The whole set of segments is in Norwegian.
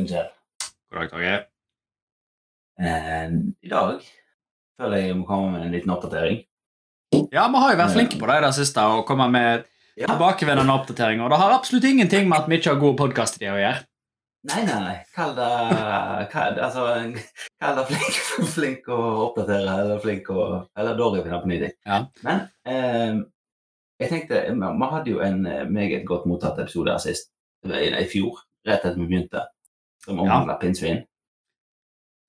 dagen, Kjell. God dag, Torgeir. Eh, I dag føler jeg jeg må komme med en liten oppdatering. Ja, vi har jo vært flinke på det i det siste å komme med Ja. tilbakevendende oppdateringer. Og det har absolutt ingenting med at vi ikke har gode podkastideer å gjøre. Nei, nei, nei. Kall det kall, altså, kall det flink, flink å oppdatere, eller flink å Eller dårlig å finne på nye ting. Ja. Men eh, jeg tenkte Vi hadde jo en meget godt mottatt episode her sist, i, i fjor, rett etter vi begynte, som omhandla pinnsvin.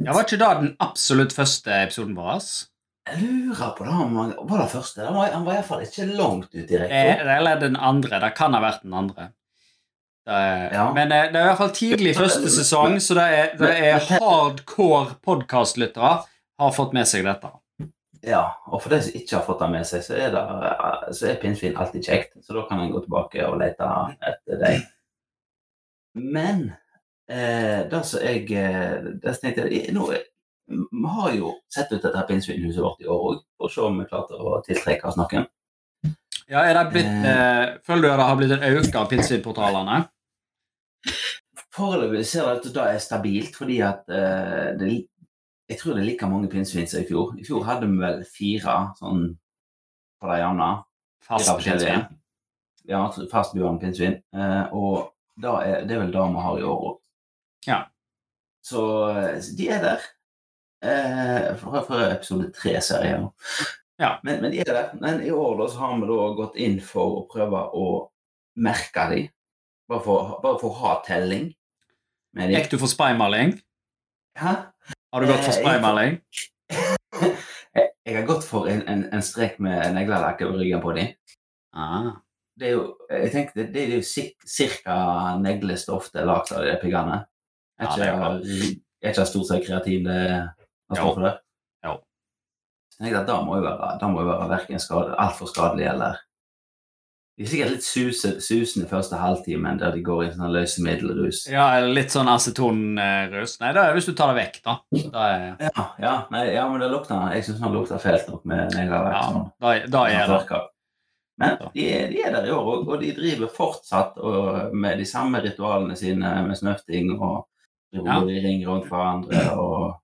Ja, Var ikke det den absolutt første episoden vår? Jeg lurer på det han var det første. Han var, han var iallfall ikke langt ute i rekka. Eh, Eller den andre. Det kan ha vært den andre. Det er, Ja. Men eh, det er i hvert fall tidlig første sesong, så det er, det er hardcore podkastlyttere har fått med seg dette. Ja, og for de som ikke har fått det med seg, så er, det, så er pinnsvin alltid kjekt. Så da kan en gå tilbake og lete etter dem. Men eh, det som jeg eh, det som tenkte jeg, nå, Vi har jo sett ut dette pinnsvinhuset vårt i år òg, for å se om vi klarte å tiltrekke oss noen. Ja, er det blitt, eh, Føler du at det har blitt en økning av pinnsvinportalene? Foreløpig ser det ut til at det er stabilt, fordi at eh, det, jeg tror det er like mange pinnsvin som i fjor. I fjor hadde vi vel fire sånn på jevne. Fast pinnsvin? Ja, fastboende pinnsvin. Eh, og da er, det er vel det vi har i år òg. Ja. Så eh, de er der. Eh, fra, fra episode tre-serien. Ja. Men, men de er der. Men i år da, så har vi da gått inn for å prøve å merke de. Bare for, bare for å ha telling med de. Gikk du for spraymaling? Hæ? Har du gått for Eh, jeg- spraymaling? Jeg, jeg har gått for en, en, en strek med neglelakk over ryggen på dem. Ah. Det er jo, jeg tenkte, det er jo ca. neglestoff det er lagd av de piggene. Er Ja, ikke, det er ikke det stort sett kreatin det man står for der? Jo. Jeg det må jo være, det må jo være verken skade, altfor skadelig eller De er sikkert litt susende susende første halvtimen der de går i sånn løsemiddelrus. Ja, eller litt sånn acetonrus. Nei, det er hvis du tar det vekk, da. Da er, Ja, ja, nei, ja, men det lukter Jeg syns den lukter fælt nok med negler. ja, sånn. da, da er det. Men de er, de er der i år, og, og de driver fortsatt og, med de samme ritualene sine med snøfting og driver Ja. og i ring rundt hverandre og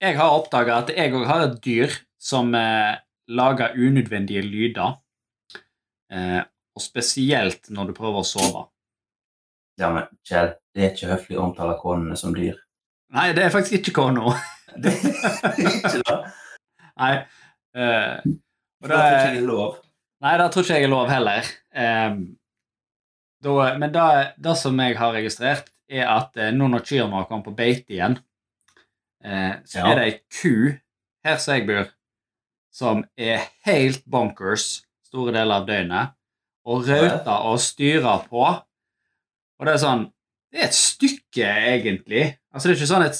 Jeg har oppdaga at jeg òg har et dyr som eh, lager unødvendige lyder. Eh, og spesielt når du prøver å sove. Ja, men Kjell, det er ikke høflig å omtale konene som dyr. Nei, det er faktisk ikke kona. Det er ikke det. Nei. Eh, og det, det er jeg er lov. nei, det tror ikke jeg er lov heller. Eh, da, men det, det som jeg har registrert, er at eh, nå når kyrne har kommet på beite igjen, eh, så er det ei ku her som jeg bor, som er helt bonkers store deler av døgnet, og rauter og styrer på. Og det er sånn Det er et stykke, egentlig. Altså, det er ikke sånn et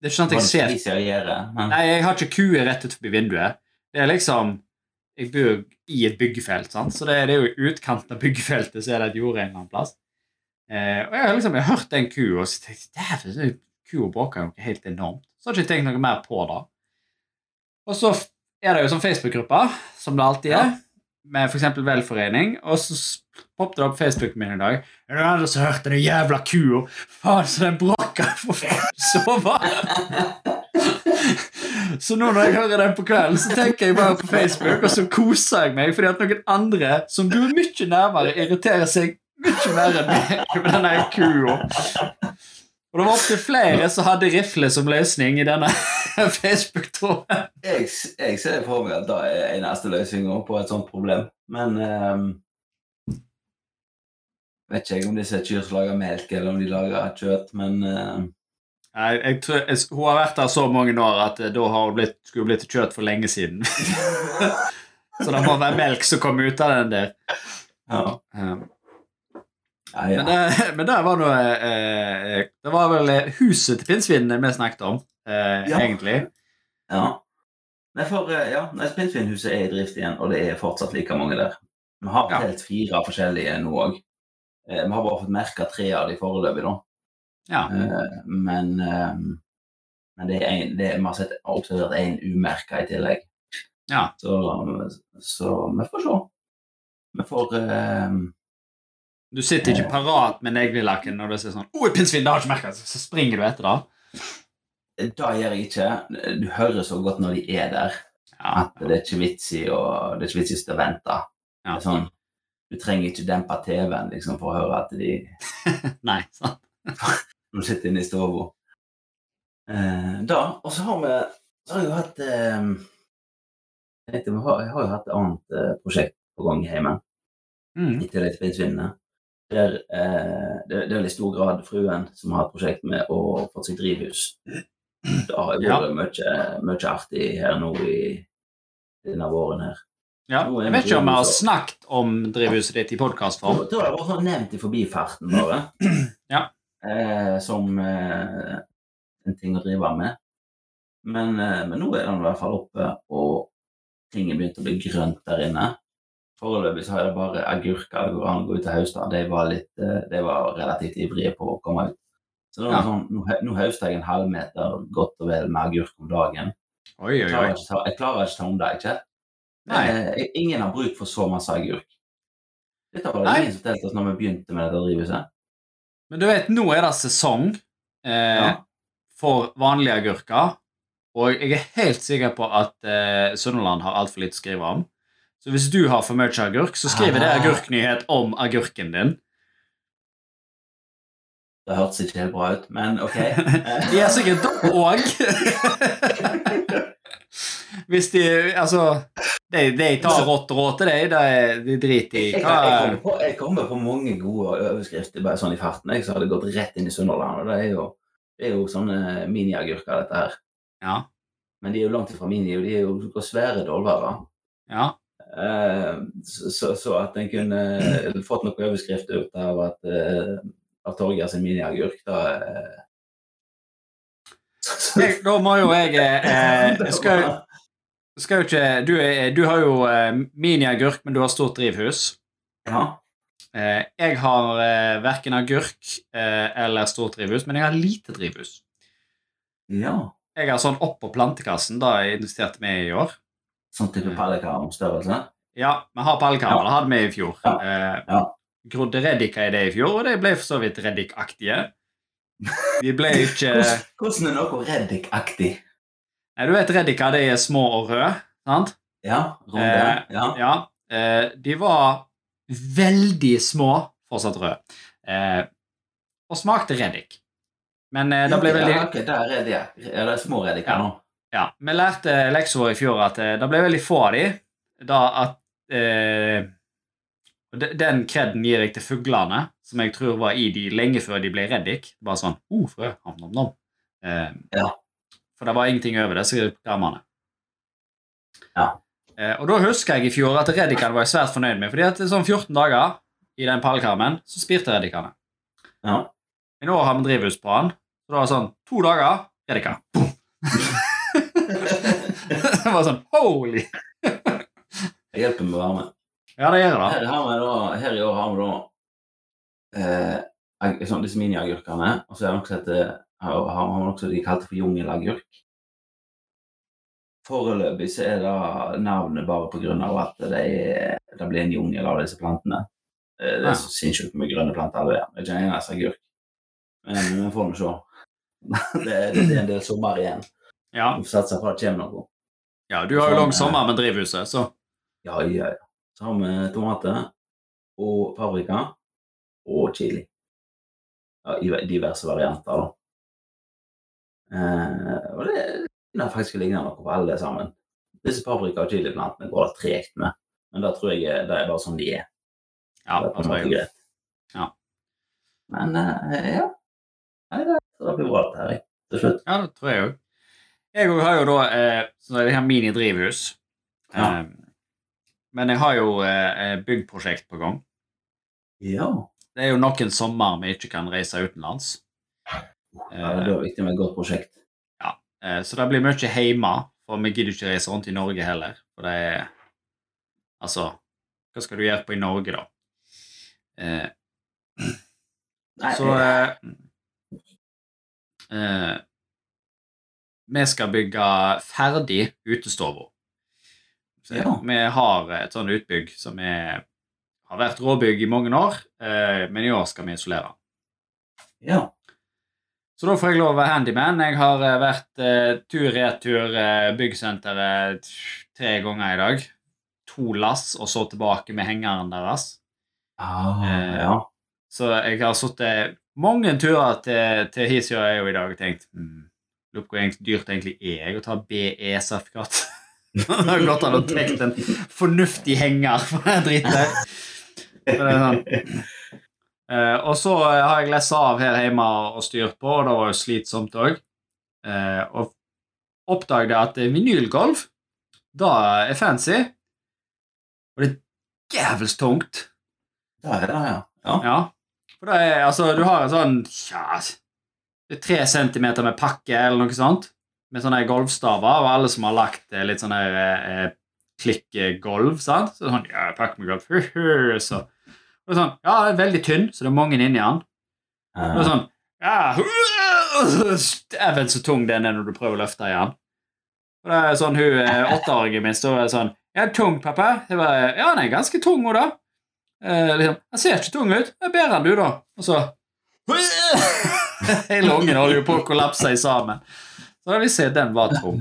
Det er ikke sånn at jeg ser gjøre, Nei, jeg har ikke kuer rett ut forbi vinduet. Det er liksom Jeg bor i et byggefelt, sant? så det er, det er jo i utkanten av byggefeltet så er det et jorde en eller annen plass. Eh, og jeg har liksom jeg har hørt den kua, og så tenkte jeg dæven, kua bråker jo helt enormt. Så har jeg ikke tenkt noe mer på det. Og så er det jo sånn Facebook-gruppa, som det alltid er, med f.eks. velforening, og så poppet det opp Facebooken min i dag. Er det andre som hørte den jævla kua? Faen, så den bråker! For faen, sove! Så nå når jeg hører den på kvelden, så tenker jeg bare på Facebook, og så koser jeg meg fordi at noen andre som bor mye nærmere, irriterer seg mye mer enn med denne kua. Og det var opptil flere som hadde rifle som løsning i denne Facebook-tråden. jeg, jeg ser for meg at det er eneste løsninga på et sånt problem. Men um, Vet ikke jeg om disse kyr som lager melk, eller om de lager kjøtt, men ehm, Nei, jeg tror, jeg, hun har vært der så mange år at eh, da har hun blitt, skulle blitt kjøtt for lenge siden. så det må være melk som kommer ut av den der. ja. Um, Ja, Men, det, men det var noe eh, Det var vel eh, huset til pinnsvinene vi snakket om, eh, Ja. egentlig. ja. Nei, for eh, ja, Pinnsvinhuset er i drift igjen, og det er fortsatt like mange der. Vi har telt fire forskjellige nå òg. Vi har bare fått merka tre av de foreløpig, da. Ja. Eh, men ehm, men det er en, det vi har sett, observert én umerka i tillegg. Ja. Så, så vi får se. Vi får ehm, Du sitter ikke parat med neglelakken når du ser sånn 'Å, pinnsvin, det har ikke merket!» Så springer du etter det. Det gjør jeg ikke. Du hører så godt når de er der, Ja, at det er ikke vits i å, det er ikke vits i å vente. Ja. sånn, du trenger ikke dempe TV-en liksom, for å høre at de Nei, sant. når du sitter inne i stua. Eh, da, og så har vi så har jeg jo hatt eh, jeg, har, jeg har jo hatt et annet eh, prosjekt på gang hjemme, Mm. i tillegg til pinnsvinene. Der, eh, det, det er i stor grad fruen som har et prosjekt med å få seg drivhus. Det har jo Ja. vært mye, mye artig her nå i denne våren her. Ja. Jeg vet ikke om vi har snakket om drivhuset ditt i Jeg podkastform. tror det var nevnt i forbifarten bare. Ja. Eh, som eh, en ting å drive med. Men, eh, men nå er den i hvert fall oppe, og ting er begynt å bli grønt der inne. Foreløpig så har jeg bare agurker det går an å gå ut og høste. De var, litt, eh, de var relativt ivrige på å komme ut. Så nå, Ja. sånn, nå, nå høster jeg en halvmeter godt og vel med agurk om dagen. Oi, Jeg oi, klarer oi. ikke, ta- jeg klarer ikke ta om det, ikke? Nei. Eh, ingen har bruk for så masse agurk. Dette var det ingen som fortalte oss når vi begynte med dette drivhuset. Men du vet, nå er det sesong eh, Ja. for vanlige agurker. Og jeg er helt sikker på at eh, Sunnhordland har altfor lite å skrive om. Så hvis du har for mye agurk, så skriver det Ah. agurknyhet om agurken din. Det hørtes ikke helt bra ut, men OK. De er sikkert òg. Hvis de Altså, de, de tar rått råd til deg. De, driter i Jeg, jeg, hva kommer på, kom på mange gode overskrifter bare sånn i farten. Jeg så hadde gått rett inn i Sunnhordland. og Det er jo, det er jo sånne miniagurker, dette her. Ja. Men de er jo langt ifra mini, de er jo svære dolvarer. ja. Eh, så, så, at en kunne eh, fått noen overskrifter ut av at eh, av Torgeir sin miniagurk, da Jeg, da må jo jeg eh, skal, skal jo ikke du, du har jo miniagurk, men du har stort drivhus. Ja. Eh, jeg har eh, verken agurk eh, eller stort drivhus, men jeg har lite drivhus. ja. Jeg har sånn oppå plantekassen, da jeg investerte med i år. Sånn type pallekarmstørrelse? Ja, vi har pallekarmer. Ja. Det hadde vi i fjor. Ja. Eh, Grodde reddika i det i fjor, og de ble for så vidt reddikaktige. De ble ikke Hvordan er noe reddikaktig? Nei, Du vet reddika, de er små og røde, sant? Ja, runde. Eh, ja. Ja. Eh, de var veldig små, fortsatt røde, eh, og smakte reddik. Men eh, det ble veldig ja, okay, der er det. Ja, det er små reddiker Ja. nå. Ja, Vi lærte leksa vår i fjor at eh, det ble veldig få av de, da at eh, Den kreden gir jeg til fuglene, som jeg tror var i de lenge før de ble reddik. Bare sånn oh, frø, nom, nom, nom. Eh, Ja. For det var ingenting over det, så jeg gammene. Ja. Eh, og da husker jeg i fjor at reddikene var jeg svært fornøyd med, fordi at sånn 14 dager i den pallkarmen, så spirte reddikene. Ja. I nå har vi drivhus på den, så det var sånn to dager, reddika. Boom! Det var sånn holy! Jeg hjelper med varme. Ja, det gjør det. Her, har vi da, her i år har vi da eh, sånn, disse miniagurkene, og så har vi også, et, har, har vi som de kalte for jungelagurk. Foreløpig så er det navnet bare av at det, er, det blir en jungel av disse plantene. Eh, Det Ja. er så sinnssykt mye grønne planter. Det er ikke en eneste agurk. Men vi får nå se. Det det er en del sommer igjen. Ja. Vi får satse på at det kommer noe. Ja, du har jo lang sommer med drivhuset, så Ja, ja, ja. Så har vi tomater og paprika og chili. Ja, I diverse varianter, da. Eh, og det begynner faktisk å ligne noe på alle sammen. Disse paprika- og chiliplantene går det tregt med, men det tror jeg det er bare sånn de er. ja, det er på en altså, greit. Ja. Men eh, ja. Nei, det, det blir bra, dette her, til slutt. ja, det tror jeg òg. Jeg òg har jo da eh, sånn her mini-drivhus. Ja. Eh, men jeg har jo eh, byggprosjekt på gang. Ja. Det er jo noen sommer vi ikke kan reise utenlands. ja det er viktig med et godt prosjekt. Eh, Så det blir mye hjemme, for vi gidder ikke reise rundt i Norge heller. For det er Altså, hva skal du gjøre på i Norge, da? Eh, Nei, så eh, eh, Vi skal bygge ferdig utestova. Ja. Vi har et sånt utbygg som er har vært råbygg i mange år, eh, men i år skal vi isolere. Ja. Så da får jeg lov å være handyman. Jeg har eh, vært eh, tur-retur byggsenteret tre ganger i dag. To lass, og så tilbake med hengeren deres. Ah, ja. Så jeg har sittet mange turer til, til Hisøya i dag og tenkt hmm, Lurer på hvor dyrt egentlig er å ta BE-sertifikat. det har gått an å trekke en fornuftig henger for den dritten der. Det er sånn. Eh, og så har jeg lessa av her hjemme og styrt på, og det var jo slitsomt òg. Eh, og oppdaget at vinylgolf, da er fancy. Og det er jævels tungt. Det er det, ja. ja. Ja. For det er, altså, du har en sånn ja, det tre centimeter med pakke eller noe sånt, med sånne golvstaver, og alle som har lagt eh, litt sånne eh, klikkgolv, sant? Så sånn, ja, pakk med golf, så. Og sånn, ja, det er veldig tynn, så det er mange inni den. Og er Eh, sånn, ja, Dæven så tung den er når du prøver å løfte i den. Og det er sånn, hun eh, åtteåringen min står og sånn, ja, tung, pappa? Jeg bare, ja, den er ganske tung, hun da. Eh, liksom, han ser ikke tung ut. Det er bedre enn du, da. Og så Hele ungen holder jo på å kollapse i sammen. Så da vi at den var tom.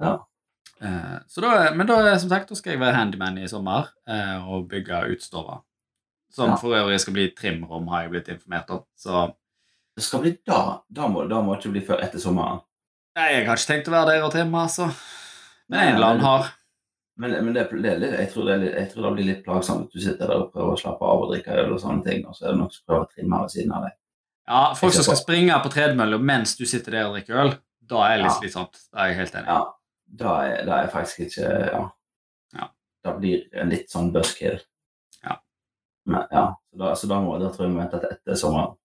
Ja. Eh, så da, men da, som sagt, da skal jeg være handyman i sommer eh, og bygge utstova. Som Ja. for øvrig skal bli trimrom, har jeg blitt informert om. Så det skal bli da. Da må, da må det ikke bli før etter sommeren. nei, jeg har ikke tenkt å være der og trimme, altså. Men en eller annen har. Men, men det, det, jeg, tror det jeg tror det blir litt plagsomt at du sitter der og prøver å slappe av og drikke øl og sånne ting, og så er det noen som prøver å trimme ved siden av deg. Ja, folk som skal springe på tredemølla mens du sitter der og drikker øl, da er det litt Ja. slitsomt. Da er jeg helt enig. Ja, da er, da er faktisk ikke Ja. Ja. Da blir en litt sånn buskill. Ja. Men, ja. Så da, så da, må, da tror jeg vi venter til etter sommeren.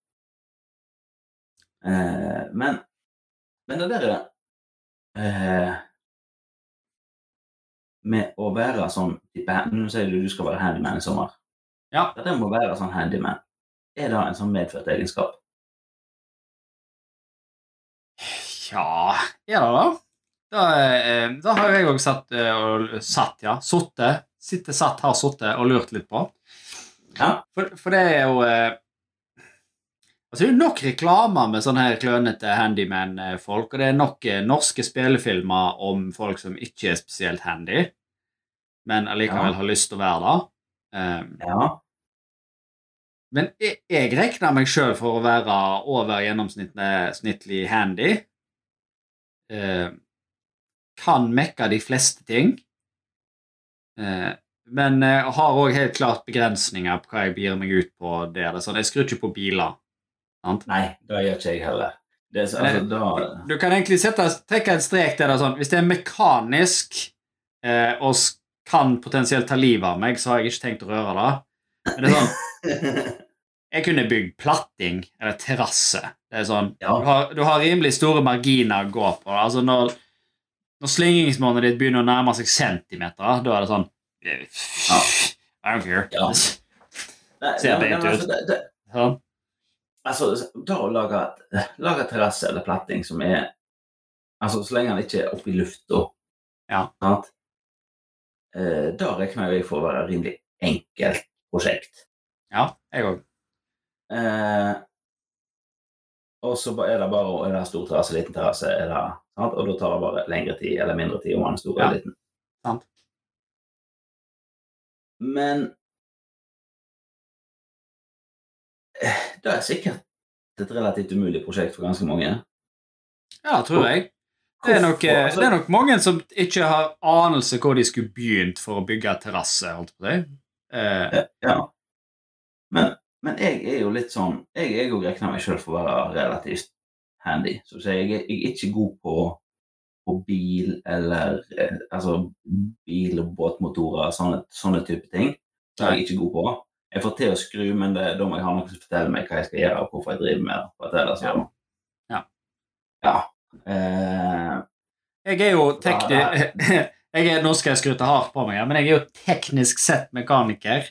Eh, men Men det der eh, Med å være sånn Nå sier du du skal være handyman i sommer. Ja. Det må være sånn handyman. Er det en sånn medført egenskap? Ja, er det da? Da, eh, da har jeg òg satt eh, og satt, ja. Sittet. Sitte, satt, har sittet og lurt litt på. Ja. For, for det er jo eh, Altså, det er jo nok reklamer med sånne her klønete handyman-folk, og det er nok norske spillefilmer om folk som ikke er spesielt handy, men allikevel Ja. har lyst til å være det. Um, Ja. Men jeg, jeg regner meg sjøl for å være over gjennomsnittlig handy. Eh, kan mekke de fleste ting. Eh, men jeg har òg helt klart begrensninger på hva jeg gir meg ut på. der. Det er sånn, jeg skrur ikke på biler. Sant? Nei, det gjør ikke jeg heller. Det så- altså, da, Du kan egentlig sette, trekke en strek der. er Sånn, hvis det er mekanisk eh, og kan potensielt ta livet av meg, så har jeg ikke tenkt å røre det. Men det er sånn Jeg kunne bygd platting eller terrasse. Sånn, Ja. du, har, du har rimelig store marginer å gå på. Altså når, når slingringsmålet ditt begynner å nærme seg centimeter, da er det sånn Ja. I don't care. Ja. Det Ser pent ut. altså, det, det, Sånn. altså, da å lage, lage terrasse eller platting som er Altså, så lenge den ikke er oppe i lufta, Ja. sant? Eh, da regner jeg for å være et rimelig enkelt prosjekt. Ja, jeg òg. Eh, og så er det bare er det stor terrasse, liten terrasse, er det, sant? og da tar det bare lengre tid eller mindre tid om man er stor Ja. liten. Sant. Men det er sikkert et relativt umulig prosjekt for ganske mange. Ja, tror jeg. Det er, nok, eh, det er nok mange som ikke har anelse hvor de skulle begynt for å bygge terrasse. holdt på si. Eh, Ja. Men, men jeg er jo litt sånn Jeg, òg regner meg sjøl for å være relativt handy. Så jeg, er- jeg er ikke god på, på bil eller eh, Altså bil- og båtmotorer, sånne, sånne type ting. Det er jeg ikke god på. Jeg får til å skru, men det, da må jeg ha noen som forteller meg hva jeg skal gjøre, og hvorfor jeg driver med det. Ellers så Ja. Ja. ja. Eh, jeg er jo teknisk er, nå skal jeg skryte hardt på meg, men jeg er jo teknisk sett mekaniker.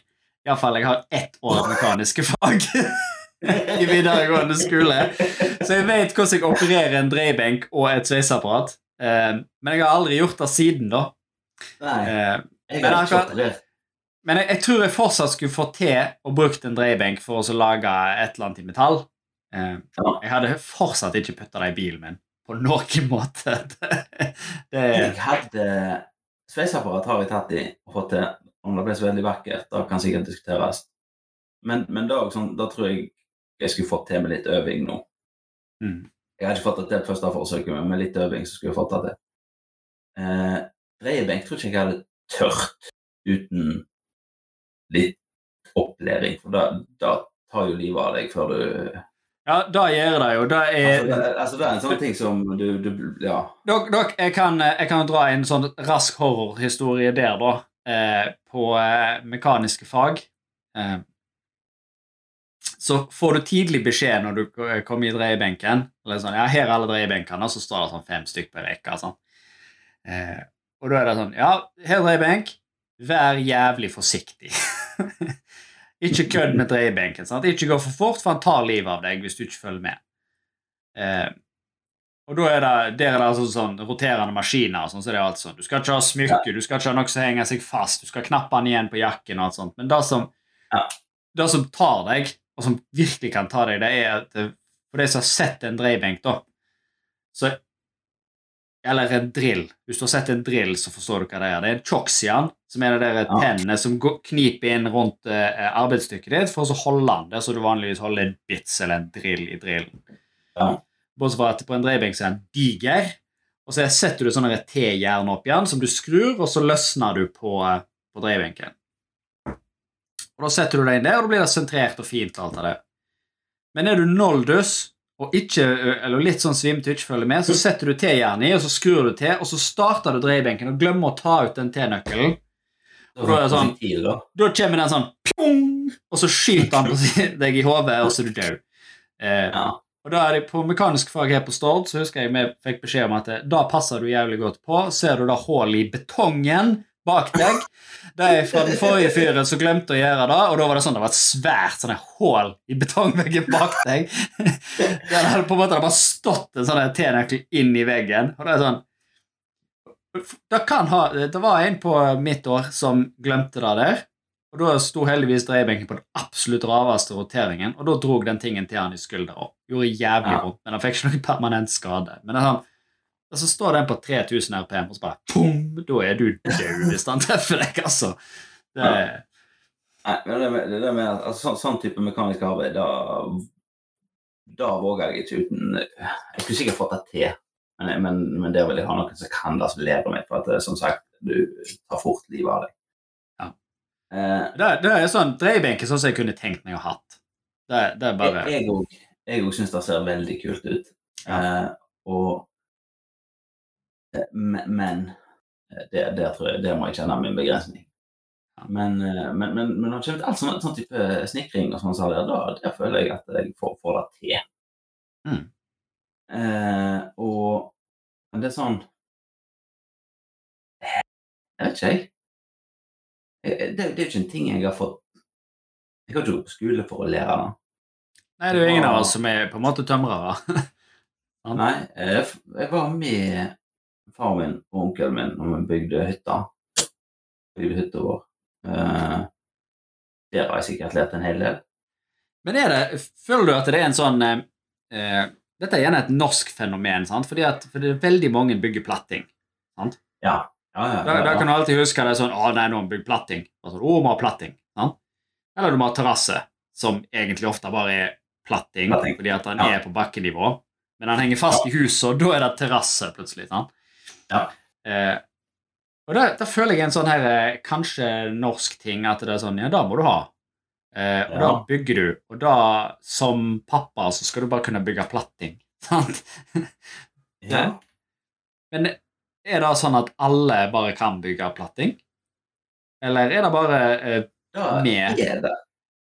Iallfall jeg har ett år mekaniske fag i videregående skole. Så jeg vet hvordan jeg opererer en dreiebenk og et sveiseapparat. Eh, men jeg har aldri gjort det siden, da. Nei, Eh, jeg har ikke akkurat- det. Men jeg, jeg tror jeg fortsatt skulle få til å bruke en dreiebenk for å lage et eller annet i metall. Eh, Ja. Jeg hadde fortsatt ikke putta det i bilen min på noen måte. Det, det, Jeg hadde Sveiseapparat har jeg tatt i og fått til. Om det ble så veldig vakkert, da kan sikkert diskuteres. Men, men da, sånn, da tror jeg jeg skulle fått til med litt øving nå. mm. Jeg har ikke fått det til første forsøket, men med litt øving så skulle jeg fått det til. Eh, dreiebenk tror ikke jeg hadde tørt uten litt opplæring, for da, da tar jo livet av deg før du Ja, det gjør det jo. Det er altså, det, altså, det er en sånn ting som du, du Ja. Dok, dok, jeg, kan, jeg kan dra en sånn rask horrorhistorie der, da. Eh, på eh, mekaniske fag. Eh, så får du tidlig beskjed når du kommer i dreiebenken. Eller sånn, ja, her er alle dreiebenkene, og så står det sånn fem stykk per rekke. Sånn. Og da er det sånn Ja, her er dreiebenk. Vær jævlig forsiktig. ikke kødd med dreiebenken. Sant? Ikke gå for fort, for han tar livet av deg hvis du ikke følger med. Eh, og da er det, der er det altså sånn roterende maskiner. Sånn, så det er alt sånn. Du skal ikke ha smykke, du skal ikke ha noe som henger seg fast, du skal knappe den igjen på jakken. og alt sånt. Men det som, Ja. det som tar deg, og som virkelig kan ta deg, det er at eh, for de som har sett en dreiebenk, da så, Eller en drill. Hvis du har sett en drill, så forstår du hva det er. Det er en choxian, som er det der Ja. tennene som går, kniper inn rundt eh, arbeidsstykket ditt for å holde den der så du vanligvis holder en bits eller en drill i drillen. Ja. Bortsett fra at på en dreiebenk er den diger, og så setter du sånne T-jern opp igjen som du skrur, og så løsner du på, eh, på dreiebenken. Og Da setter du deg inn der, og da blir det sentrert og fint. alt av det. Men er du noldus og ikke, eller litt sånn svimt og ikke følger med, så setter du T-jernet i, og så skrur du til, og så starter du dreiebenken og glemmer å ta ut den T-nøkkelen. Og da er det sånn- da. Kommer den sånn pjong, og så skyter han på deg i hodet, og så er du død. Eh, Ja. Og da er det På mekanisk fag her på Stord så husker jeg vi fikk beskjed om at eh, da passer du jævlig godt på. Ser du da hull i betongen bak deg? Det er fra den forrige fyren som glemte å gjøre det, og da var det sånn det var et svært sånn hull i betongveggen bak deg. Der hadde på en måte bare stått en sånn T-nøkkel inn i veggen. Og det er sånn det, ha, det var en på mitt år som glemte det der. Og Da sto heldigvis dreiebenken på den absolutt raveste roteringen, og da drog den tingen til han i skuldra. Gjorde jævlig Ja. men han fikk ikke noen permanent skade. Men han, og så står den på 3000 RPM, og så bare pum, Da er du død hvis han treffer deg, altså. Det, Ja. Nei, men det, det der med altså, sånn, sånn type mekanisk arbeid, da, da våger jeg ikke uten Jeg skulle sikkert fått det til, men, men, men der vil jeg ha noen som kan det, som lærer meg. For at som sagt, du tar fort livet av deg. Ja. Eh, det, det er sånn dreiebenken sånn som jeg kunne tenkt meg å ha hatt. Det, det er bare jeg òg syns det ser veldig kult ut. Eh, og eh, Men det der, der tror jeg der må jeg kjenne min begrensning. Men, men, men, men når det kommer til sånn, sånn type snekring og sånn, så der, da, der føler jeg at jeg får, får det til. Mm. Eh, og det er sånn Jeg vet ikke, jeg. Jeg- Det, det er jo ikke en ting jeg har fått Jeg har ikke gått på skole for å lære det. Nei, det er jo ingen av oss som er på en måte tømrere. Sant? Nei, jeg, var med far min og onkelen min når vi bygde hytta. Bygde hytta vår. Eh, der har jeg sikkert lært en hel del. Men er det, føler du at det er en sånn eh, eh, Dette er gjerne et norsk fenomen, sant? Fordi at for det er veldig mange bygger platting. Ja. Ja, ja, ja, der, kan du alltid huske det er sånn Å, nei, nå har vi bygd platting. Altså, å, vi har platting. Sant? Eller du må ha terrasse, som egentlig ofte bare er platting, Platting. fordi at den er på bakkenivå. Men den henger fast i huset, og da er det terrasse plutselig. Eh, og da, føler jeg en sånn her eh, kanskje norsk ting at det er sånn Ja, da må du ha. Eh, og da bygger du. Og da, som pappa, så skal du bare kunne bygge platting. Sant? ja. Men er det sånn at alle bare kan bygge platting? Eller er det bare eh, ja, Med. er det.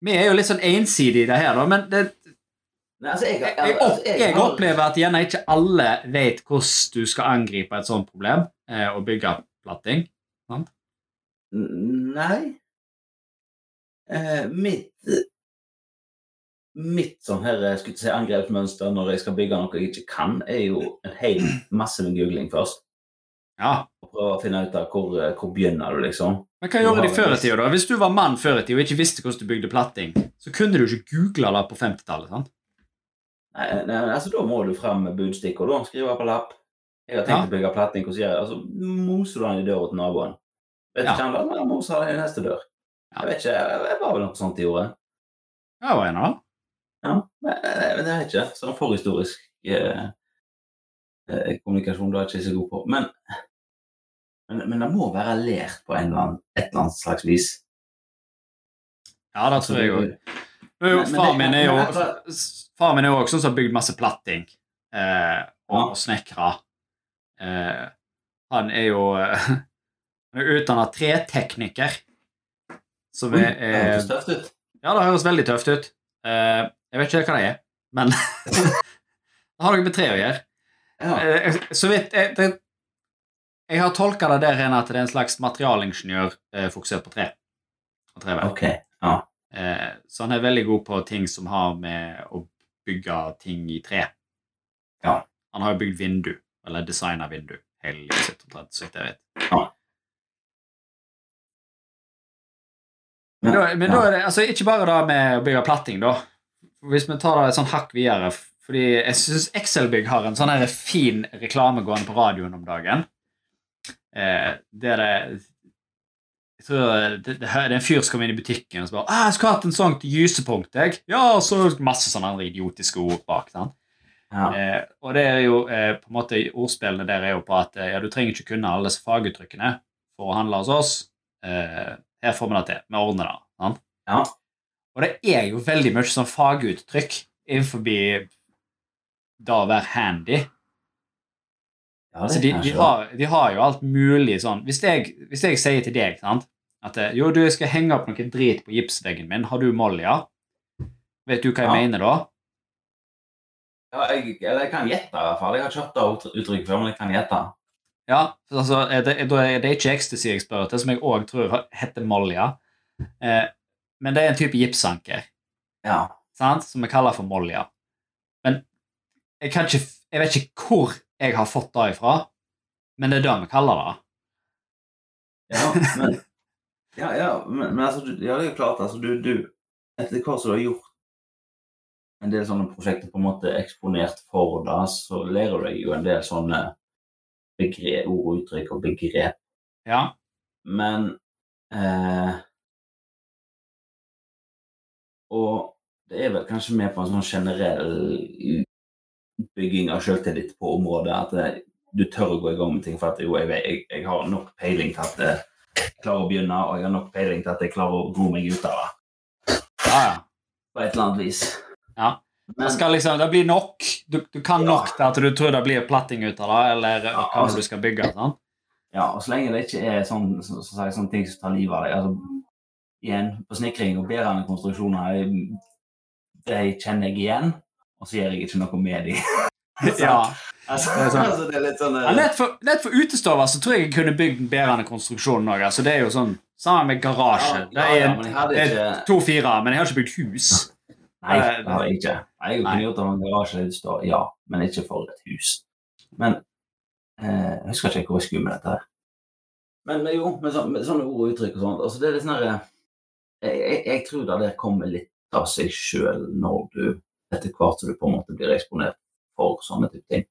Vi er jo litt sånn ensidige i det her, da, men det, Nei, altså, jeg, jeg, jeg, jeg, altså, jeg opplever at gjerne ikke alle vet hvordan du skal angripe et sånt problem eh, og bygge platting. Nei. Eh, mitt Mitt sånn her skulle si, angrepsmønster når jeg skal bygge noe jeg ikke kan, er jo en hel masse med googling først. Ja, Og prøve å finne ut av hvor, eh, hvor begynner du, liksom. Men hva gjorde de før i tida, da? Hvis du var mann før i tida og ikke visste hvordan du bygde platting, så kunne du ikke google det på 50-tallet, sant? Nei, nei, altså Da må du frem med budstikk og da skrive på lapp. Jeg har tenkt Ja. å bygge platting. Hvordan gjør jeg det? Altså, moser du den i døra til naboen? Vet Ja. ikke han da, men moser den i neste dør. Ja. Jeg vet ikke, jeg, jeg var vel noe sånt de gjorde. Det var en av dem. Ja, men det er jeg ikke. Sånn forhistorisk eh, eh, kommunikasjon da er jeg ikke så god på. Men, men, men det må være lært på en eller annen, et eller annet slags vis. Ja, det tror jeg òg. Far min er jo altså- Far min er jo også sånn som har bygd masse platting eh, og, og snekra. Eh, han er jo eh, Han er utdanna tretekniker. Som er, er, det høres tøft ut. Ja, det høres veldig tøft ut. Eh, jeg vet ikke hva det er, men det har noe med tre å gjøre. Ja. Eh, så vidt jeg, det, jeg har tolka det der hen at det er en slags materialingeniør eh, fokusert på tre. Og treverk. Okay. Ja. Eh, så han er veldig god på ting som har med å bygge ting i tre. Ja. Han har jo bygd vindu, eller designa vindu, hele livet sitt, omtrent, så vidt jeg vet. Ja. Men, da, men da er det altså, ikke bare det med å bygge platting, da. Hvis vi tar det et sånn hakk videre Fordi jeg syns Excelbygg har en sånn fin reklame gående på radioen om dagen. Eh, det er det jeg tror det, det, er en fyr som kommer inn i butikken og så bare ah, 'Jeg skulle hatt en sånn til gysepunkt.' jeg. Ja, og så masse sånne idiotiske ord bak. sant? Ja. Eh, og det er jo eh, på en måte Ordspillene der er jo på at eh, ja, du trenger ikke kunne alle disse faguttrykkene for å handle hos oss. Eh, her får vi det til. Vi ordner det. Sant? Ja. Og det er jo veldig mye sånn faguttrykk innenfor det å være handy. Ja, Altså, de, de, har, de har jo alt mulig sånn Hvis jeg, hvis jeg sier til deg sant, at eh, jo, du jeg skal henge opp noe drit på gipsveggen min, har du molja? Vet du hva jeg Ja. mener da? Ja, jeg, eller jeg kan gjette, i hvert fall. Jeg har ikke hørt det ut- uttrykket før, men jeg kan gjette. Ja, altså, er det, da er det ikke ecstasy jeg spør etter, som jeg òg tror heter molja. Eh, men det er en type gipsanker Ja. sant? som vi kaller for molja. Jeg, ikke, jeg vet ikke hvor jeg har fått det ifra, men det er det vi kaller det. Ja, men, ja, ja, men, men altså, ja, det er klart, altså, du, du Etter hva som du har gjort en del sånne prosjekter på en måte eksponert for da, så lærer du deg jo en del sånne begrep, ord og uttrykk og begrep. Ja, Men eh, Og det er vel kanskje med på en sånn generell bygging av selvtillit på området at det, du tør å gå i gang med ting for at jo, jeg, jeg, jeg har nok peiling til at jeg klarer å begynne, og jeg har nok peiling til at jeg klarer å gro meg ut av det ja, ja. på et eller annet vis. Ja. Men, Det, skal liksom, det blir nok. Du, du kan Ja. nok til at du tror det blir platting ut av det, eller Ja, hva altså- du skal bygge. Sånn. ja, og så lenge det ikke er sånn, så, så, så, sånne ting som tar livet av deg altså, Igjen, på snekring og bærende konstruksjoner, det de kjenner jeg igjen, og så gjør jeg ikke noe med dem. Ja. Altså, Det er sånn. altså, det er litt sånn Ja, nett for, lett for utestover så tror jeg jeg kunne bygd en bedre konstruksjon òg. Altså, det er jo sånn Sammen med garasje. Det ja, er ja, men jeg hadde det ikke er to-fire, men jeg har ikke bygd hus. Nei, det har jeg ikke. Jeg kunne gjort det med en garasje der ja, men ikke for et hus. Men eh, jeg husker ikke hvor jeg skulle med dette. her. Men men jo, med, så, med sånne ord og uttrykk og sånt altså det er litt sånn her, jeg, jeg, jeg tror det der kommer litt av seg sjøl når du etter hvert som du på en måte blir eksponert for sånne type ting.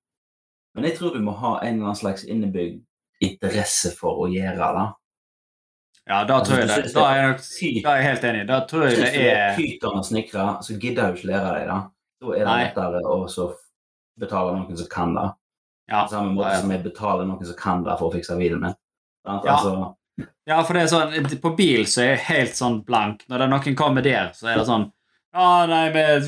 Men jeg tror du må ha en eller annen slags innebygd interesse for å gjøre det. Ja, da tror jeg det. Da er jeg, da er jeg helt enig. Da tror jeg det er pyton og snekre, så gidder du ikke lære deg det. Da er det lettere å så betale noen som kan det. Ja, På samme måte som jeg betaler noen som kan det for å fikse bilen min. Altså, Ja. Altså, Ja, for det er sånn, På bil så er jeg helt sånn blank. Når det er noen kommer der, så er det sånn Ja, nei, med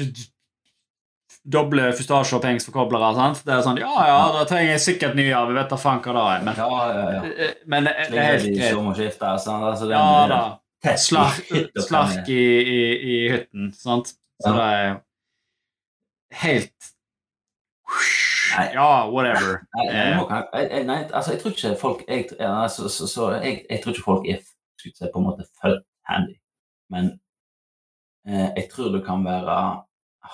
doble fustasje og pengs for koblere. sant? Det er sånn Ja, ja, da trenger jeg sikkert nye Vi vet da faen hva det er. Men, ja, ja, ja. men det det er helt greit. Sånn. Altså, Ja den da. Slark, slark i, i, i hytten, sant? Så Ja. det er helt Nei. Ja, whatever. Nei, Eh. jeg- nei, altså, jeg tror ikke folk jeg, ja, altså, så, så, jeg, jeg tror ikke folk er skulle si, på en måte født handy. Men eh, jeg tror du kan være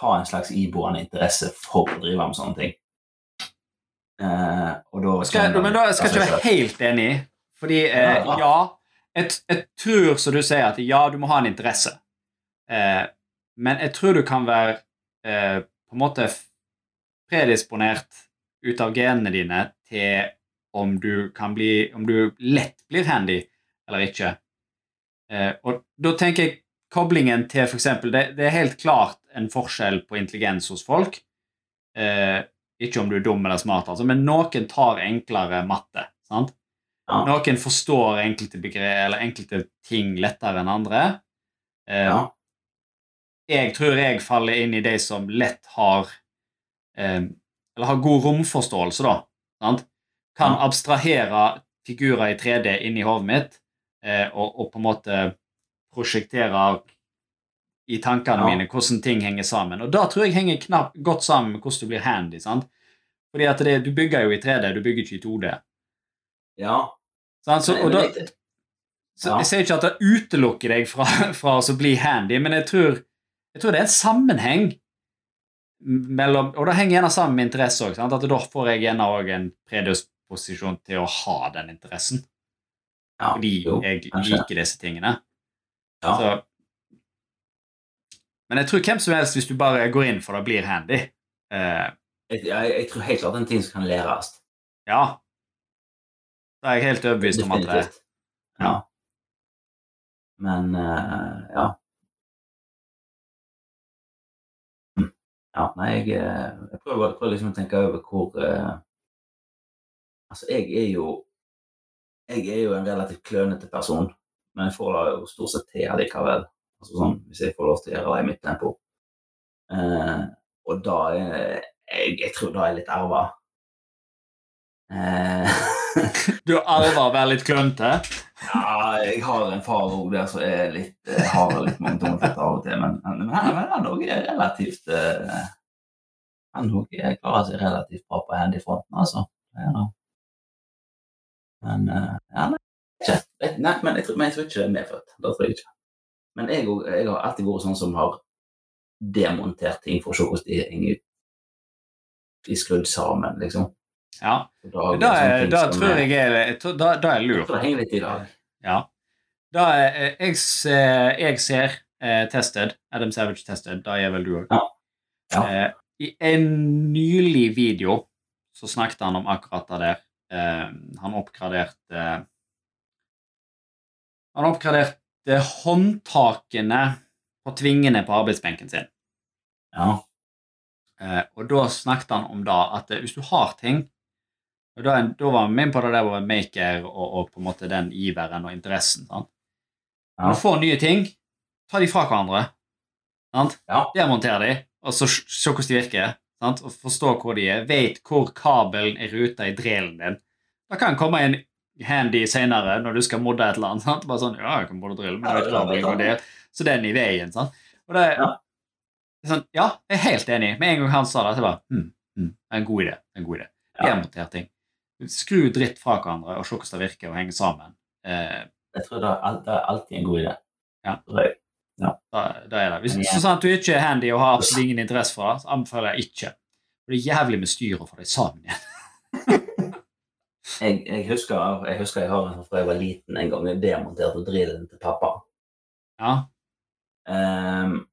ha en slags iboende interesse for å drive med sånne ting. Eh, og da Skal, jeg, men da skal jeg ikke være helt enig. Fordi eh, Ja, jeg, jeg tror, som du sier, at ja, du må ha en interesse. Eh, men jeg tror du kan være eh, på en måte predisponert ut av genene dine til om du kan bli Om du lett blir handy eller ikke. Eh, og da tenker jeg koblingen til f.eks. Det, det er helt klart en forskjell på intelligens hos folk. Eh, ikke om du er dum eller smart, altså, men noen tar enklere matte. sant? Ja. Noen forstår enkelte begre- eller enkelte ting lettere enn andre. Eh, Ja. Jeg tror jeg faller inn i de som lett har eh, Eller har god romforståelse, da. Sant? Kan Ja. abstrahere figurer i 3D inni hodet mitt eh, og, og på en måte prosjektere i tankene Ja. mine hvordan ting henger sammen. Og da tror jeg henger knapt godt sammen med hvordan du blir handy. sant? Fordi at det, Du bygger jo i 3D, du bygger ikke i 2D. ja. Sant? Så, og da, så. Jeg sier ikke at det utelukker deg fra, fra å bli handy, men jeg tror, jeg tror det er en sammenheng mellom Og det henger gjerne sammen med interesse òg. At da får jeg gjerne òg en predisposisjon til å ha den interessen. ja. Fordi jo, jeg liker disse tingene. Ja. Så, men jeg tror hvem som helst, hvis du bare går inn for det, blir handy. Eh, Jeg, jeg, jeg tror helt klart er en ting som kan læres. ja. Da er jeg helt overbevist om at det Definitivt. Ja. Men uh, ja. Hm. Ja, nei, jeg, eh, jeg prøver, prøver liksom å tenke over hvor uh, Altså, jeg er jo Jeg er jo en relativt klønete person, men jeg får det jo stort sett til allikevel. Altså sånn, hvis jeg får lov til å gjøre det i mitt tempo. Eh, og da er jeg, jeg tror da er litt arva. Eh, Du arver å være litt klønete. Ja, jeg har en far òg der som er litt eh, har litt mange tommeltotter av og til, men, men, men men han òg er relativt eh, Han òg klarer seg relativt bra på handyfronten, altså. Ja. Men eh, ja, nei, ikke, jeg, nei, men jeg tror, men jeg tror ikke det er medfødt. Det tror jeg ikke. Men jeg, jeg har alltid vært sånn som har demontert ting for å se hvordan de henger ut. De skrudd sammen, liksom. Ja. Da, Da, ting da tror er- jeg er, da, da er jeg Jeg lur. tror det henger litt i dag. Ja. Da er, eh, jeg, ser, jeg ser eh, Tested, Adam Savage Tested, da er vel du òg. Ja. Ja. Eh, I en nylig video så snakket han om akkurat det der. Eh, han oppgraderte Han oppgraderte håndtakene på tvingene på arbeidsbenken sin. Ja. Eh, og da snakket han om da at eh, hvis du har ting og da, da var vi inne på det der med maker og, og på en måte den iveren og interessen. Sant? Ja. Når du får nye ting, ta de fra hverandre. Sant? Ja. Demonter de, og så se hvordan de virker. Sant? Og forstå hvor de er. Vet hvor kabelen er ruta i drillen din. Da kan komme en handy senere når du skal modde et eller annet. Sant? Bare sånn, ja, jeg kan modde drille men jeg vet ikke hvor det går. Så den er i veien. Sant? Og det, Ja. er sånn, ja, jeg er helt enig. Med en gang han sa det, så bare hm, hm, det er en god idé. er en god idé. Ja. Ting. Skru dritt fra hverandre og se hvordan det virker og henge sammen. Eh, Jeg tror det er, det er alltid en god idé. Ja. ja. da, da er det. Hvis så at du ikke er handy og har absolutt ingen interesse for det, så anbefaler jeg ikke. For det er jævlig med styr å få det sammen igjen. Jeg, jeg, husker, jeg husker jeg har en fra jeg var liten en gang. Jeg demonterte drillen til pappa. Ja, Um,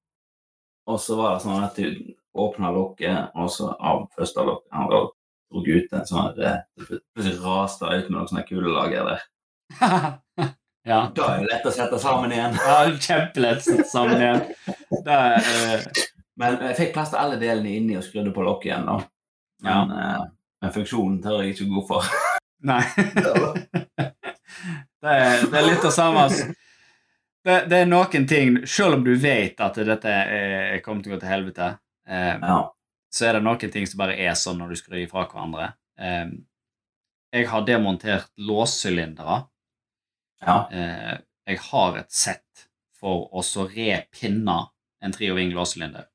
og så var det sånn at du åpna lokket, og så av første lokket han dro ut en sånn eh, Plutselig raste det ut med noen sånne kulelager der. ja. Da er det lett å sette sammen igjen. ja Kjempelett å sette sammen igjen. Det er, eh, Men jeg fikk plass til alle delene inni og skrudde på lokket igjen. da. Men, eh, men funksjonen tør jeg ikke gå for. Nei. det, er, det er litt det samme. Det, det er noen ting, selv om du vet at dette er, kommer til å gå til helvete, eh, Ja. så er det noen ting som bare er sånn når du skrur ifra fra hverandre. Eh, jeg har demontert låssylindere. ja. Eh, jeg har et sett for å repinne en trioving låssylinder.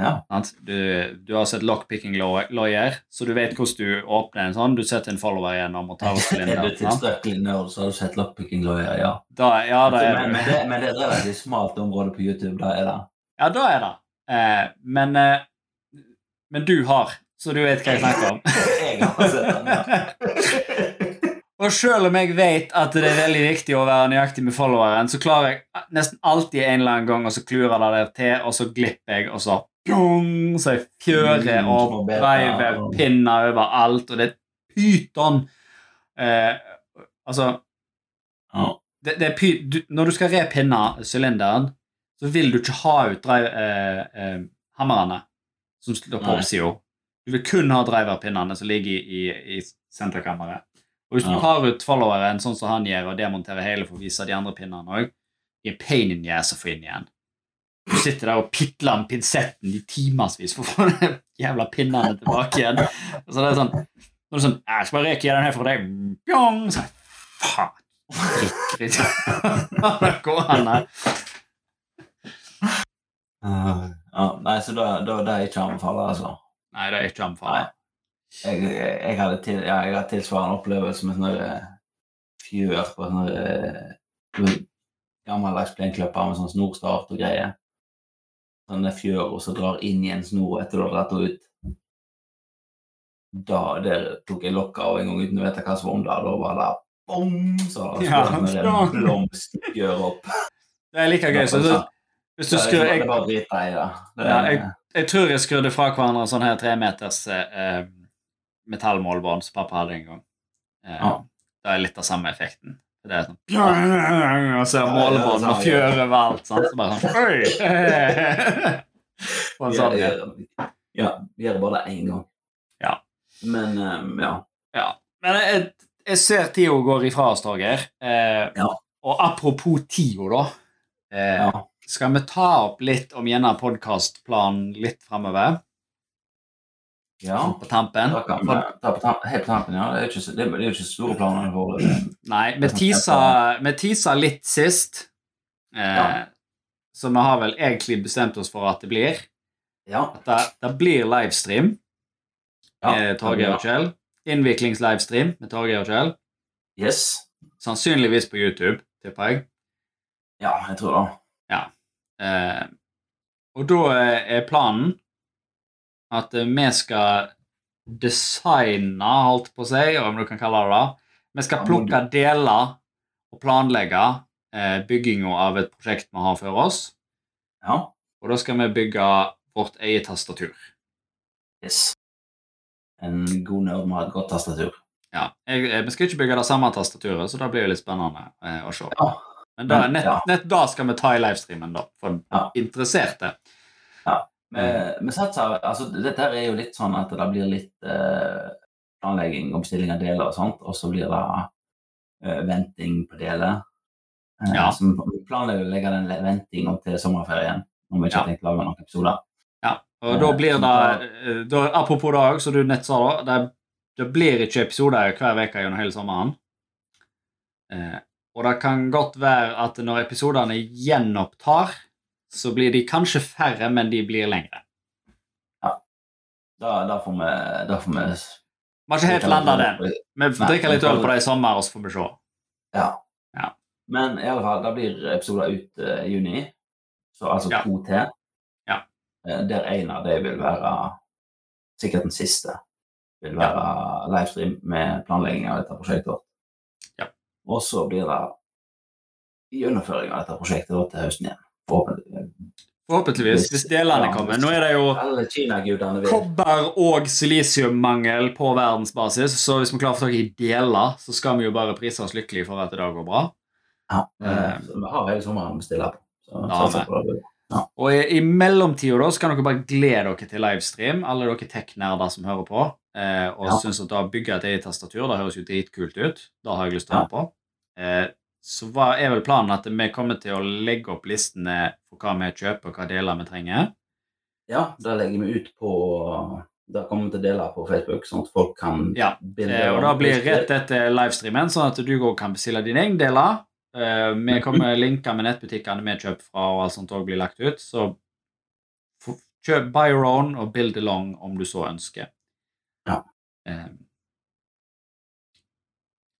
Ja. Du, du har sett lockpicking lawyer, så du vet hvordan du åpner en sånn. Du setter en follower gjennom og tar opp Er du tilstrekkelig nerd, så har du sett lockpicking lawyer, ja. Da, ja, da er men, men, det. men det er et relativt smalt område på YouTube. Da er det. Ja, da er det. Eh, men, eh, men du har, så du vet hva jeg snakker om. jeg har sett den, ja. Og selv om jeg vet at det er veldig viktig å være nøyaktig med followeren, så klarer jeg nesten alltid en eller annen gang, og så klurer det der til, og så glipper jeg, og så pjong, så jeg fjører Mm, og driver pinner overalt, og det er pyton. Eh, altså Ja. det, det er py, du, Når du skal repinne sylinderen, så vil du ikke ha ut drive, eh, eh, hammerne som står på oppsida. Du vil kun ha driverpinnene som ligger i, i, i senterkammeret. Og hvis du Ja. tar ut followeren sånn som han gjør, og demonterer hele for å vise de andre pinnene òg, er pain in the ass å få inn igjen. Du sitter der og pitler med pinsetten i timevis for å få de jævla pinnene tilbake igjen. Så det er sånn Når du er sånn Jeg skal bare reke den her for deg. Pjong! Så, faen. Dritt, dritt. Det går han der. Uh, ja, nei, så da, da det er ikke anbefalt, altså. Nei, det er ikke anbefalt. Jeg, jeg, jeg hadde til, ja, jeg hadde tilsvarende opplevelse med sånne eh, fjør på sånne eh, gammeldags plenklipper med sånn snorstart og greier. Sånne fjør og så drar inn i en snor etter du har dratt henne ut. Da der tok jeg lokket av en gang uten å vite hva som var om det. Da var det bom! Så Ja, skulle ja. den blomstgjør opp. Det er like gøy. Så, så, hvis du skrur jeg, er- jeg- jeg tror jeg skrudde fra hverandre sånn her tremeters eh, metallmålbånd som pappa hadde en gang. Eh, ah. Det er litt av samme effekten. Det er sånn Og så er målebånd og fjør overalt. Sånn, Så bare sånn Oi! På en sånn, ja. vi gjør bare det én gang. Ja. Men eh, ja. Ja. Men jeg, jeg ser tida går ifra oss, Torgeir. Eh, Ja. Og apropos tida, da. Eh, ja. Skal vi ta opp litt om gjerne podkastplanen litt framover? Ja. På tampen? Da kan vi da på tampen, helt på tampen, ja. Det er jo ikke, det er jo ikke store planer for det. Nei, vi sånn vi teasa litt sist. Eh, Ja. Så vi har vel egentlig bestemt oss for at det blir. Ja. At det, det blir livestream ja. med Torgeir og Kjell. Innviklingslivestream med Torgeir og Kjell. Yes. Sannsynligvis på YouTube, tipper jeg. Ja, jeg tror det. Eh, og da eh, er planen at eh, vi skal designe, holdt på å si, om du kan kalle det det. Vi skal plukke deler og planlegge eh, bygginga av et prosjekt vi har for oss. Ja. Og da skal vi bygge vårt eget tastatur. Yes. En god nerd må ha et godt tastatur. Ja, jeg, eh, Vi skal ikke bygge det samme tastaturet, så det blir jo litt spennende eh, å se. Ja. Men da, nett, nett da skal vi ta i livestreamen, da, for Ja. interesserte. Vi, vi satser, altså Dette er jo litt sånn at det blir litt eh, planlegging og bestilling av deler og sånt, og så blir det eh, venting på deler. Eh, Ja. Så vi planlegger å legge den ventinga til sommerferien, når vi ikke Ja. har tenkt å lage noen episoder. Ja, og Eh, da blir så det da, da, Apropos det òg, som du nett sa, da, det, det blir ikke episoder hver uke gjennom hele sommeren. Eh, og det kan godt være at når episodene gjenopptar, så blir de kanskje færre, men de blir lengre. Da, da får vi, da får vi Vi har ikke helt landa den. Vi drikker litt øl på det i sommer, og så får vi se. Ja. Ja. Men i alle fall, det blir episoder ut i i juni. Så altså Ja. to til. Ja. Eh, der en av dem vil være sikkert den siste. Vil være livestream med planlegging av dette prosjektet. Ja. Og så blir det gjennomføring av dette prosjektet da, til høsten igjen. Forhåpentlig. Forhåpentligvis, hvis delene kommer. Nå er det jo kobber- og silisiummangel på verdensbasis, så hvis vi klarer å få tak i deler, så skal vi jo bare prise oss lykkelige for at det går bra. Ja. Eh. Så vi har hele sommeren å bestille på. Ja. Og i, i mellomtida kan dere bare glede dere til livestream, alle dere tech-nerder som hører på, eh, og Ja. syns at da bygge et eget tastatur det høres jo dritkult ut. Det har jeg lyst til å Ja. på. Eh, så var, er vel planen at vi kommer til å legge opp listene for hva vi kjøper, og hva deler vi trenger? Ja, det legger vi ut på Det kommer vi til å dele på Facebook, sånn at folk kan Ja, Eh, og da blir rett etter livestreamen, sånn at du òg kan bestille dine egne deler. Eh, vi kommer linker med nettbutikkene vi kjøper fra, og alt sånt òg blir lagt ut. Så kjøp by your own og build along om du så ønsker. Ja. Eh,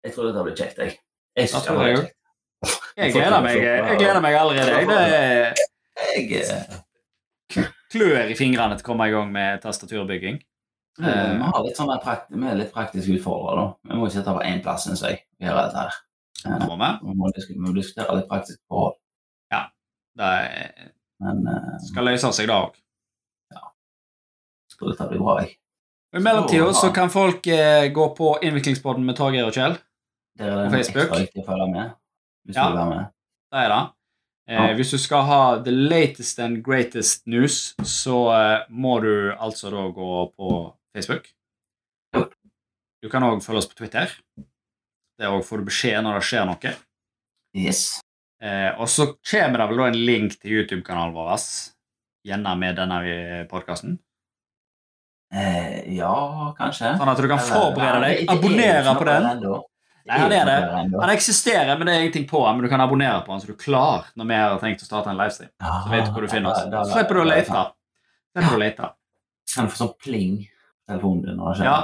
Jeg tror dette blir kjekt, jeg. Jeg Det synes det blir jeg gleder meg jeg gleder meg allerede. Jeg. Det eh, klør i fingrene til å komme i gang med tastaturbygging. Vi har litt sånn prakt vi er litt praktisk utfordra, da. Vi må jo sitte på én plass, syns jeg, dette her. Vi. Vi må, disk må diskutere litt praktisk forhold. Ja. Det er- Men uh, skal løse seg, da òg. Ja. tror dette blir bra, jeg. I mellomtida så kan folk eh, gå på Innviklingspodden med Torgeir og Kjell. Der er det Facebook? ekstra viktig å følge med. Hvis Ja. du vil være med. Det er det. Eh, Ja. Hvis du skal ha the latest and greatest news, så eh, må du altså da gå på Facebook. Du kan òg følge oss på Twitter. Der òg får du beskjed når det skjer noe. Yes. Eh, og så kommer det vel da en link til YouTube-kanalen vår, gjerne med denne podkasten. Eh, ja, kanskje. Sånn at du kan forberede deg. det- det er Abonnere på den. Nei, han er det. Han eksisterer, men det er ingenting på han, Men du kan abonnere på han, så du er klar når vi har tenkt å starte en livestream. Så vet du hvor du finner oss. Så slipper du å lete. Slipper du å lete. Kan du få sånn pling på telefonen din når det skjer? Ja.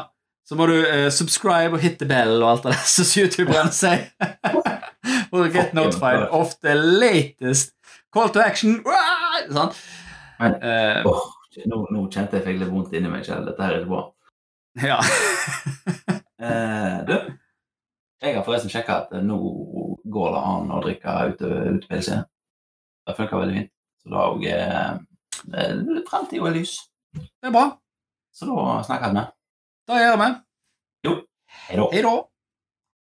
Så må du uh, subscribe og hit the bell og alt det der som youtuberne sier. For å get notified of the latest call to action. Sånn. Men- Åh, nå, nå kjente jeg fikk litt vondt inni meg selv. Dette her er ikke bra. ja. uh, du, jeg har forresten sjekka at nå går det an å drikke ute, utepils igjen. Det funker veldig fint. Så da òg eh, Framtida er lys. Det er bra. Så da snakkes vi. Da gjør vi. Jo. Hei da.